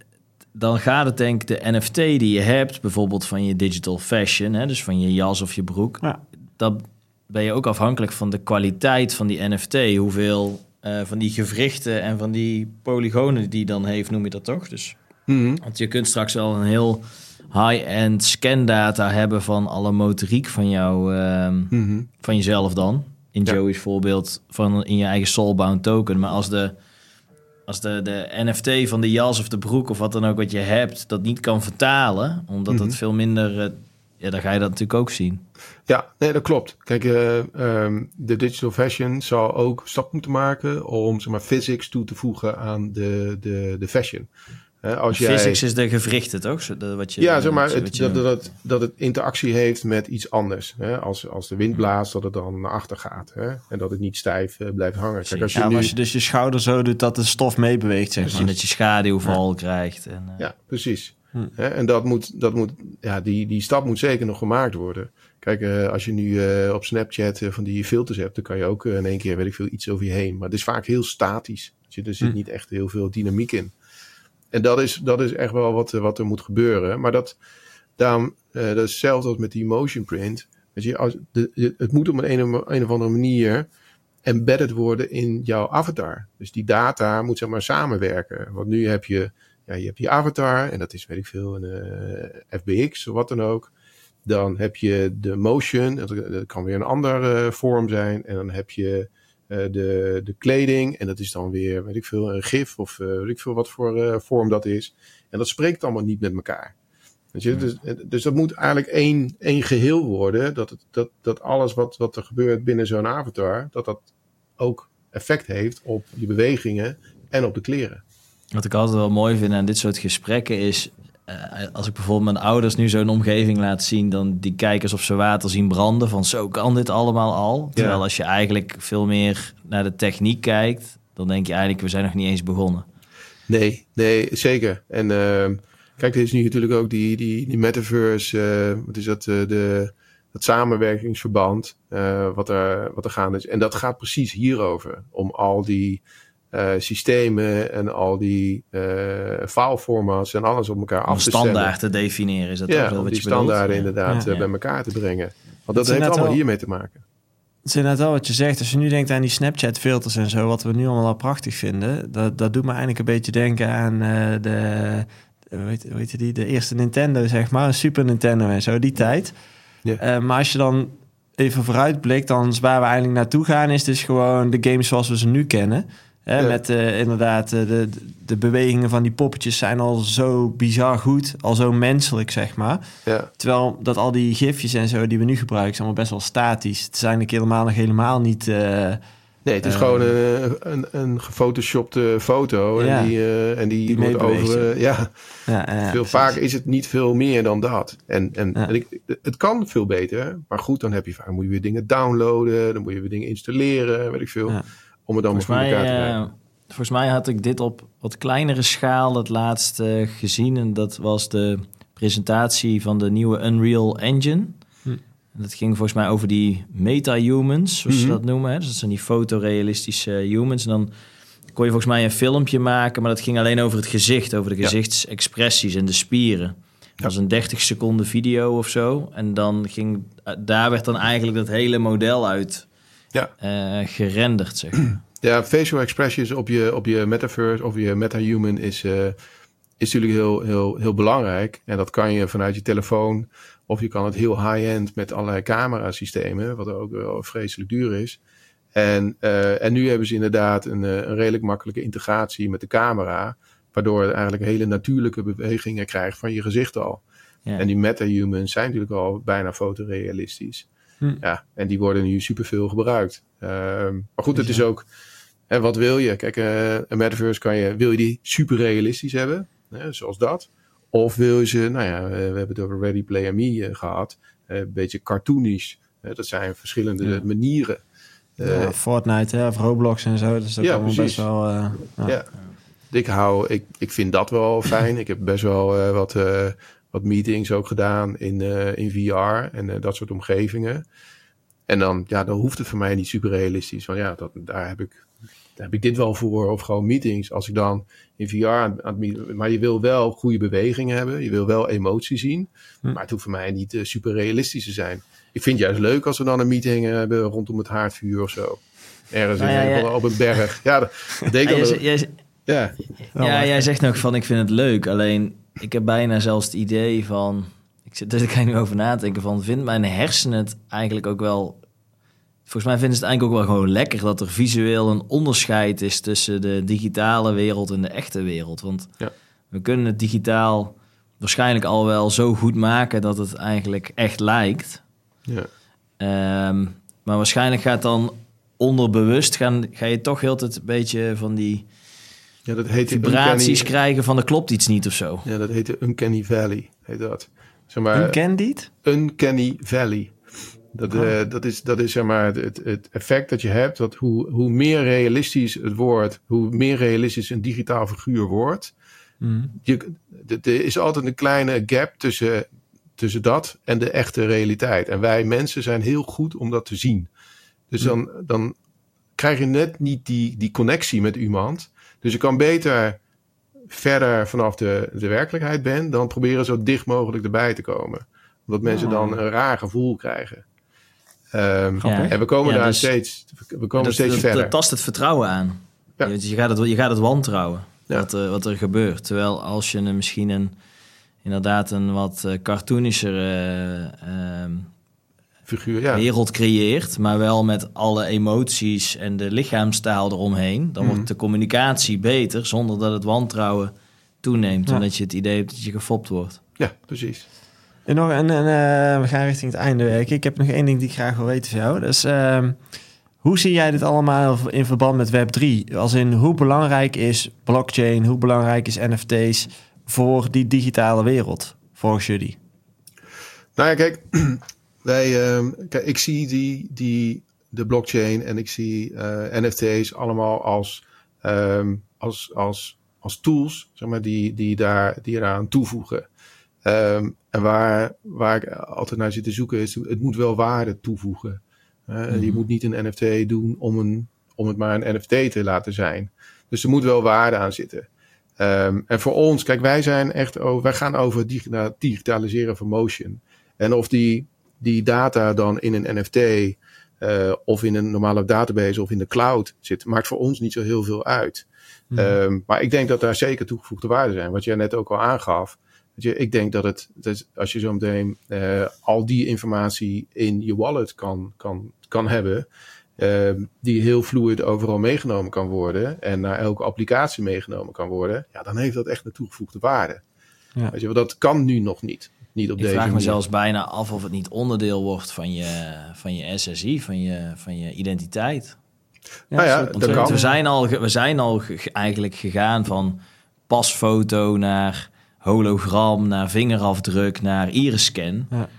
dan gaat het denk ik de NFT die je hebt, bijvoorbeeld van je digital fashion, hè, dus van je jas of je broek, ja. dan ben je ook afhankelijk van de kwaliteit van die NFT, hoeveel uh, van die gewrichten en van die polygonen die dan heeft, noem je dat toch? Dus Mm -hmm. Want je kunt straks wel een heel high-end scandata hebben van alle motoriek van jou, uh, mm -hmm. van jezelf dan. In ja. Joey's voorbeeld van in je eigen soulbound token. Maar als de, als de, de NFT van de jas of de broek of wat dan ook wat je hebt, dat niet kan vertalen, omdat mm -hmm. het veel minder. Uh, ja, dan ga je dat natuurlijk ook zien. Ja, nee, dat klopt. Kijk, uh, um, de digital fashion zal ook stap moeten maken om zeg maar, physics toe te voegen aan de, de, de fashion. Als jij... Physics is de gewrichten, toch? Wat je, ja, zeg maar, het, je... dat, dat, dat het interactie heeft met iets anders. Hè? Als, als de wind blaast, dat het dan naar achter gaat. Hè? En dat het niet stijf uh, blijft hangen. Kijk, als je, ja, nu... als je dus je schouder zo doet dat de stof meebeweegt, zeg maar. dat je schaduwval ja. krijgt. En, uh... Ja, precies. Hè? En dat moet, dat moet, ja, die, die stap moet zeker nog gemaakt worden. Kijk, uh, als je nu op Snapchat van die filters hebt, dan kan je ook in één keer, weet ik veel, iets over je heen. Maar het is vaak heel statisch. Dus er zit hm. niet echt heel veel dynamiek in. En dat is, dat is echt wel wat, wat er moet gebeuren. Maar dat, daarom, dat is hetzelfde als met die motion print. Weet je, als de, het moet op een, een, of andere manier embedded worden in jouw avatar. Dus die data moet zeg maar samenwerken. Want nu heb je, ja, je hebt je avatar en dat is weet ik veel, een FBX of wat dan ook. Dan heb je de motion, dat, kan weer een andere vorm zijn. En dan heb je uh, de, de kleding en dat is dan weer, weet ik veel, een gif of uh, weet ik veel wat voor uh, vorm dat is. En dat spreekt allemaal niet met elkaar. Weet je? Dus, dus dat moet eigenlijk één, één geheel worden. Dat, het, dat, dat alles wat, wat er gebeurt binnen zo'n avatar, dat dat ook effect heeft op je bewegingen en op de kleren. Wat ik altijd wel mooi vind aan dit soort gesprekken is uh, als ik bijvoorbeeld mijn ouders nu zo'n omgeving laat zien, dan die kijken alsof ze water zien branden. Van zo kan dit allemaal al. Terwijl als je eigenlijk veel meer naar de techniek kijkt, dan denk je eigenlijk, we zijn nog niet eens begonnen. Nee, nee, zeker. En uh, kijk, er is nu natuurlijk ook die, die, die metaverse, uh, wat is dat, de, dat samenwerkingsverband, wat, er, wat er gaande is. En dat gaat precies hierover, om al die uh, systemen en al die uh, fileformats en alles op elkaar af te stellen. standaard te definiëren, is dat ja, wel wat die standaarden inderdaad ja, ja. bij elkaar te brengen. Want dat, heeft allemaal hiermee te maken. Het is inderdaad wel wat je zegt. Als je nu denkt aan die Snapchat filters en zo, wat we nu allemaal al prachtig vinden, dat, dat doet me eigenlijk een beetje denken aan uh, de, weet, weet je die, de eerste Nintendo, zeg maar, Super Nintendo en zo, die tijd. Ja. maar als je dan even vooruitblikt, dan waar we eigenlijk naartoe gaan, is dus gewoon de games zoals we ze nu kennen. Hè, Met uh, inderdaad, uh, de, de bewegingen van die poppetjes zijn al zo bizar goed, al zo menselijk, zeg maar. Ja. Terwijl dat al die gifjes en zo die we nu gebruiken, zijn allemaal best wel statisch. Het zijn eigenlijk helemaal nog helemaal niet... Uh, Nee, het is gewoon een, een, een gefotoshopte foto. Ja, en die, en die, die wordt over. ja, ja veel vaker is het niet veel meer dan dat. En, en, en ik, het kan veel beter. Maar goed, dan heb je vaak moet je weer dingen downloaden. Dan moet je weer dingen installeren. Weet ik veel om het dan voor elkaar te krijgen. Uh, volgens mij had ik dit op wat kleinere schaal het laatste gezien. En dat was de presentatie van de nieuwe Unreal Engine. Hm. Dat ging volgens mij over die meta-humans, zoals mm ze mhm. dat noemen. Hè? Dus dat zijn die fotorealistische humans. En dan kon je volgens mij een filmpje maken, maar dat ging alleen over het gezicht, over de gezichtsexpressies en de spieren. Dat was een 30 seconden video of zo. En dan ging, eh, daar werd dan eigenlijk dat hele model uit ja. Uh, gerenderd, zeg maar. Ja, facial expressions op je, op je metaverse of je metahuman is, uh, is natuurlijk heel, heel, heel belangrijk. En dat kan je vanuit je telefoon of je kan het heel high-end met allerlei camerasystemen, wat ook wel vreselijk duur is. En, uh, en nu hebben ze inderdaad een, een redelijk makkelijke integratie met de camera, waardoor je eigenlijk hele natuurlijke bewegingen krijgt van je gezicht al. Ja. En die metahumans zijn natuurlijk al bijna fotorealistisch. Hm. Ja, en die worden nu superveel gebruikt. Ehm, maar goed, het is ook, hè, wat wil je? Kijk, uh, een metaverse kan je, wil je die super realistisch hebben, hè, zoals dat? Of wil je ze, nou ja, we hebben het over Ready Player Me uh, gehad, uh, een beetje cartoonish. dat zijn verschillende ja. manieren. Ja, Fortnite hè, of Roblox en zo, dus dat ja, allemaal best wel... ja. ja. Ik hou, ik, ik vind dat wel fijn. ik heb best wel wat wat meetings ook gedaan in, uh, in VR en uh, dat soort omgevingen. En dan, ja, dan hoeft het voor mij niet super realistisch. Want ja, dat, daar, heb ik, daar heb ik dit wel voor. Of gewoon meetings. Als ik dan in VR aan, aan Maar je wil wel goede bewegingen hebben. Je wil wel emotie zien. Hm. Maar het hoeft voor mij niet uh, super realistisch te zijn. Ik vind het juist leuk als we dan een meeting hebben rondom het haardvuur of zo. Ergens nou, ja, ja, op een berg. Ja, dat, dat deed dan... ja, ja, jij zegt nog van ik vind het leuk. Alleen ik heb bijna zelfs het idee van... Ik zit er dus nu over na te denken van... Vindt mijn hersenen het eigenlijk ook wel... Volgens mij vinden ze het eigenlijk ook wel gewoon lekker... dat er visueel een onderscheid is tussen de digitale wereld en de echte wereld. Want ja. we kunnen het digitaal waarschijnlijk al wel zo goed maken... dat het eigenlijk echt lijkt. Ja. Um, maar waarschijnlijk gaat dan onderbewust... Gaan, ga je toch heel het een beetje van die ja, dat heet vibraties uncanny... krijgen van er klopt iets niet of zo. Ja, dat heet de Uncanny Valley, heet dat. Zeg maar, Uncanny? Uncanny Valley. Dat, oh. uh, dat, is, dat is zeg maar het, het effect dat je hebt, dat hoe, hoe meer realistisch het wordt, hoe meer realistisch een digitaal figuur wordt, Mm. je, er is altijd een kleine gap tussen, tussen dat en de echte realiteit. En wij mensen zijn heel goed om dat te zien. Dus dan, dan krijg je net niet die, die connectie met iemand. Dus je kan beter verder vanaf de, de werkelijkheid ben, dan proberen zo dicht mogelijk erbij te komen. Omdat mensen dan een raar gevoel krijgen. Ehm, en we komen Ja, daar dus- steeds, we komen dat, steeds dat- verder. dat tast het vertrouwen aan. Ja. Je, je, gaat het, je gaat het wantrouwen, Ja. wat, er- wat er gebeurt. Terwijl als je een, misschien een, inderdaad een wat eh, cartoonischere eh, ehm, Figuur, ja. wereld creëert, maar wel met alle emoties en de lichaamstaal eromheen, dan Mhm. wordt de communicatie beter zonder dat het wantrouwen toeneemt. Ja. Omdat je het idee hebt dat je gefopt wordt. ja, precies. En nog een, en, eh, we gaan richting het einde werken. Ik heb nog één ding die ik graag wil weten van jou. Dus ehm, hoe zie jij dit allemaal in verband met Web3? Als in hoe belangrijk is blockchain, hoe belangrijk is NFT's voor die digitale wereld, volgens jullie? Nou ja, kijk, wij, ehm, kijk ik zie die, die, de blockchain en ik zie eh, NFT's allemaal als, ehm, als, als, als tools, zeg maar, die, die, daar, die eraan toevoegen. Ehm, en waar, waar ik altijd naar zit te zoeken is, het moet wel waarde toevoegen. Eh, Je moet niet een NFT doen om, een, om het maar een NFT te laten zijn. Dus er moet wel waarde aan zitten. En voor ons, kijk, wij zijn echt over, wij gaan over digita- digitaliseren van motion. En of die, die data dan in een NFT eh, of in een normale database of in de cloud zit, maakt voor ons niet zo heel veel uit. Ehm, maar ik denk dat daar zeker toegevoegde waarden zijn. Wat jij net ook al aangaf. Je, ik denk dat het, dat als je zo meteen eh, al die informatie in je wallet kan, kan, kan hebben, ehm, die heel fluid overal meegenomen kan worden en naar elke applicatie meegenomen kan worden, ja, dan heeft dat echt een toegevoegde waarde. Ja. Weet je, want dat kan nu nog niet. Niet op Ik deze vraag me zelfs bijna af of het niet onderdeel wordt van je, van je SSI, van je, van je identiteit. Nou ja, dat kan. we zijn al, ge- we zijn al ge- eigenlijk gegaan van pasfoto naar hologram, naar vingerafdruk, naar iris-scan. Ja.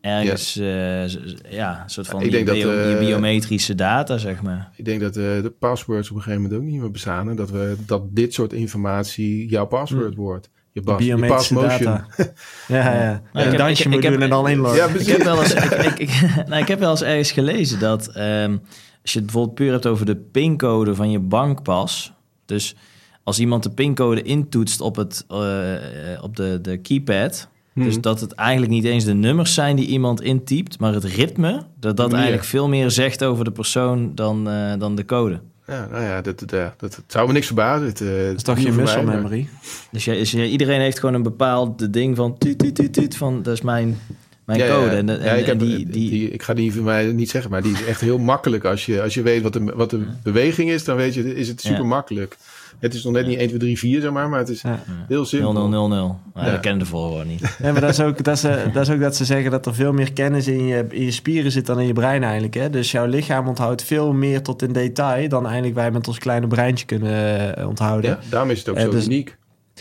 Ergens, eh, z- z- ja, een soort van Ik die denk dat, bio- eh, die biometrische data, zeg maar. Ik denk dat eh, de passwords op een gegeven moment ook niet meer bestaan. En dat, we, dat dit soort informatie jouw password wordt. Je, pas, Biometrische data. ja, ja. Nou, een dansje moet ik heb- en dan inloggen. Ja, Ik heb wel eens, ik, ik, ik, nou, ik heb wel eens ergens gelezen dat ehm, als je het bijvoorbeeld puur hebt over de pincode van je bankpas. Dus als iemand de pincode intoetst op, het, eh, eh, op de, de keypad. Hmm. Dus dat het eigenlijk niet eens de nummers zijn die iemand intypt, maar het ritme. Dat dat Meer. eigenlijk veel meer zegt over de persoon dan, eh, dan de code. Ja, nou ja, dat, dat, dat, dat zou me niks verbazen. Het, eh, Dat is toch geen muscle memory? Dus, jij- dus jij- iedereen heeft gewoon een bepaald ding van tuut, tuut, tuut, tuut, van dat is mijn, mijn code. En, en, ja, ik, en heb, die, die, ik ga die van mij niet zeggen, maar die is echt heel makkelijk. Als je, als je weet wat de, wat de beweging is, dan weet je, is het Ja. super makkelijk. Het is nog net niet 1, 2, 3, 4, zeg maar, maar het is Ja. heel simpel. 0000. Maar Ja. Dat kennen de volgorde niet. Ja, maar dat is, ook, dat, is, eh, dat is ook dat ze zeggen dat er veel meer kennis in je, in je spieren zit dan in je brein eigenlijk. Hè? Dus jouw lichaam onthoudt veel meer tot in detail dan eigenlijk wij met ons kleine breintje kunnen eh, onthouden. Ja, daarom is het ook Eh, zo dus- uniek.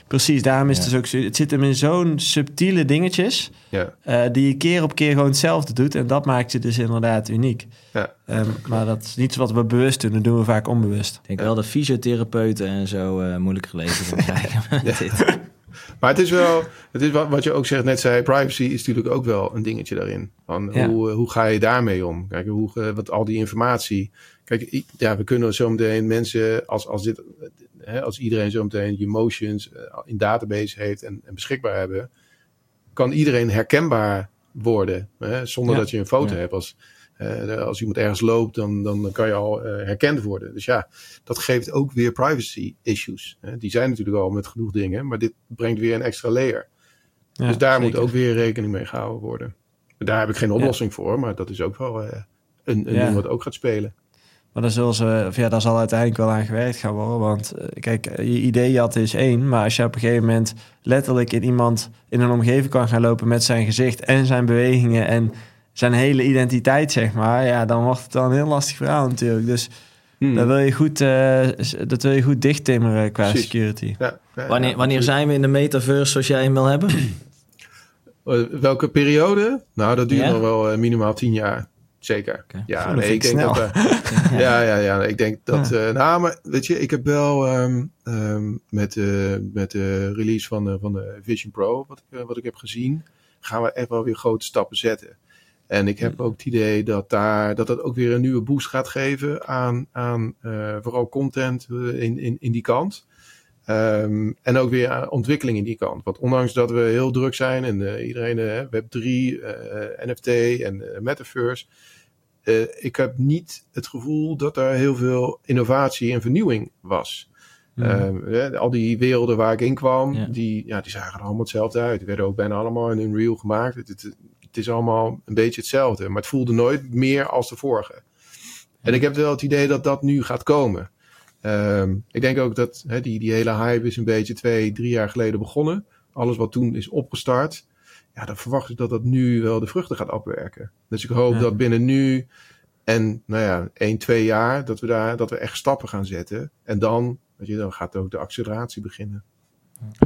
Precies, daarom is Ja. het dus ook zo. Het zit hem in zo'n subtiele dingetjes Ja, eh, die je keer op keer gewoon hetzelfde doet. En dat maakt je dus inderdaad uniek. ja. Ehm, maar dat is niet wat we bewust doen, dat doen we vaak onbewust. Ik denk wel dat fysiotherapeuten en zo eh moeilijker leven gaan krijgen. Maar het is wel, het is wat, wat je ook zegt, net zei, privacy is natuurlijk ook wel een dingetje daarin. Van Ja. hoe, eh, hoe ga je daarmee om? Kijk, hoe, wat al die informatie. Kijk, ja, we kunnen zo meteen mensen, als, als, dit, hè, als iedereen zo meteen je motions eh, in database heeft en, en beschikbaar hebben, kan iedereen herkenbaar worden. Hè, zonder Ja. dat je een foto Ja. hebt. Als, eh, als iemand ergens loopt, dan, dan kan je al eh, herkend worden. Dus ja, dat geeft ook weer privacy issues. Hè. Die zijn natuurlijk al met genoeg dingen, maar dit brengt weer een extra layer. Ja, dus daar zeker. moet ook weer rekening mee gehouden worden. Daar heb ik geen oplossing voor, maar dat is ook wel een, een ding wat ook gaat spelen. Maar daar, zullen ze, of ja, daar zal uiteindelijk wel aan gewerkt gaan worden. Want eh, kijk, je idee had is één. Maar als je op een gegeven moment letterlijk in iemand in een omgeving kan gaan lopen met zijn gezicht en zijn bewegingen en zijn hele identiteit, zeg maar. Ja, dan wordt het wel een heel lastig verhaal natuurlijk. Dus Hmm. dat wil je goed, eh, dat wil je goed dichttimmeren qua Precies. security. Ja, ja, Wanneer, wanneer zijn we in de metaverse zoals jij hem wil hebben? Eh, welke periode? Nou, dat duurt Ja? nog wel eh, minimaal tien jaar. Zeker. Ja, dat nee, ik denk snel. dat. eh, ja, ja, ja. Ik denk dat. eh, nou, maar weet je, ik heb wel ehm, ehm, met, met de release van, de- van de Vision Pro, wat ik, eh, wat ik heb gezien, gaan we echt wel weer grote stappen zetten. En ik heb ook het idee dat daar, dat, dat ook weer een nieuwe boost gaat geven aan, aan vooral content in, in, in die kant. Ehm, en ook weer aan ontwikkeling in die kant. Want ondanks dat we heel druk zijn en eh, iedereen eh, Web3, eh, NFT en eh, Metaverse. eh, ik heb niet het gevoel dat er heel veel innovatie en vernieuwing was. Ehm, eh, al die werelden waar ik in kwam, Ja. die, ja, die zagen er allemaal hetzelfde uit. Die werden ook bijna allemaal in Unreal gemaakt. Het, het, het is allemaal een beetje hetzelfde. Maar het voelde nooit meer als de vorige. En ik heb wel het idee dat dat nu gaat komen. Ehm, ik denk ook dat hè, die, die hele hype is een beetje twee, drie jaar geleden begonnen. Alles wat toen is opgestart. Ja, dan verwacht ik dat dat nu wel de vruchten gaat afwerken. Dus ik hoop Ja. dat binnen nu en nou ja, één, twee jaar, dat we daar dat we echt stappen gaan zetten. En dan, weet je, dan gaat ook de acceleratie beginnen.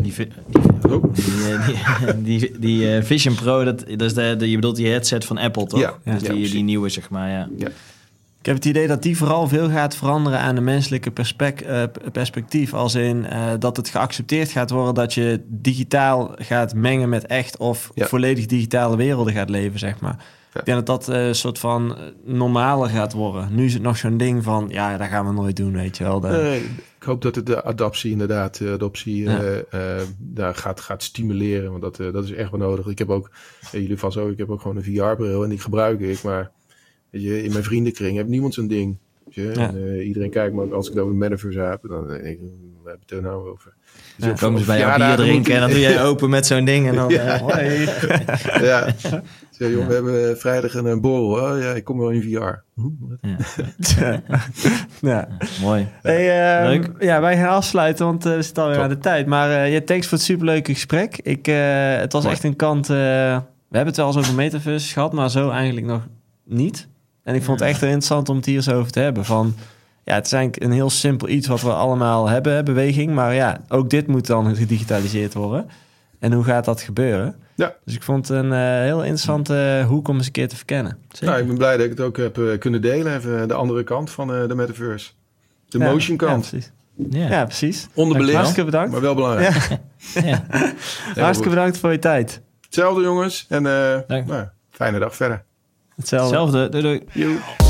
Die, vi- die, Oh. die, eh, die, die, die, eh, Vision Pro, dat, dat is de, de, je bedoelt die headset van Apple, toch? Ja, dus ja, die, die nieuwe, zeg maar, ja. Ik heb het idee dat die vooral veel gaat veranderen aan de menselijke eh, perspectief. Als in eh, dat het geaccepteerd gaat worden dat je digitaal gaat mengen met echt of Ja. volledig digitale werelden gaat leven, zeg maar. Ja. Ik denk dat dat eh, een soort van normaler gaat worden. Nu is het nog zo'n ding van, ja, dat gaan we nooit doen, weet je wel. De- Nee, ik hoop dat het de adaptie inderdaad, de adoptie Ja. daar gaat, gaat stimuleren. Want dat, dat is echt wel nodig. Ik heb ook, jullie vast ook, ik heb ook gewoon een VR-bril en die gebruik ik. Maar je, in mijn vriendenkring heeft niemand zo'n ding. Je? Ja. En, eh, iedereen kijkt me ook als ik over de metaverse heb. Dan denk ik, waar heb je het er nou over? Dus Ja, Komen ze bij jou bier drinken en dan doe jij open met zo'n ding en dan... Ja. eh, hoi. ja. Zeg, joh, we hebben eh, vrijdag een, een borrel. Ja, ik kom wel in VR. Hm, ja. Mooi. Hey, ehm, Leuk. Ja, wij gaan afsluiten, want eh, we zitten alweer Top. aan de tijd. Maar eh, ja, thanks voor het superleuke gesprek. Ik, eh, het was Mooi. echt een kant... eh, we hebben het wel eens over metaverse gehad, maar zo eigenlijk nog niet. En ik vond het Ja. echt interessant om het hier zo over te hebben. Van, ja, het is eigenlijk een heel simpel iets wat we allemaal hebben, hè, beweging. Maar ja, ook dit moet dan gedigitaliseerd worden. En hoe gaat dat gebeuren? Ja. Dus ik vond het een eh, heel interessante hoek om eens een keer te verkennen. Nou, ik ben blij dat ik het ook heb eh, kunnen delen. Even de andere kant van eh, de metaverse. De Ja, motion Ja, kant. precies. Ja. Ja, precies. Onderbelicht, Hartstikke bedankt. maar wel belangrijk. Ja. Ja. Hartstikke bedankt voor je tijd. Hetzelfde jongens. En eh, nou, fijne dag verder. Hetzelfde. Hetzelfde. Doei doei. Joe.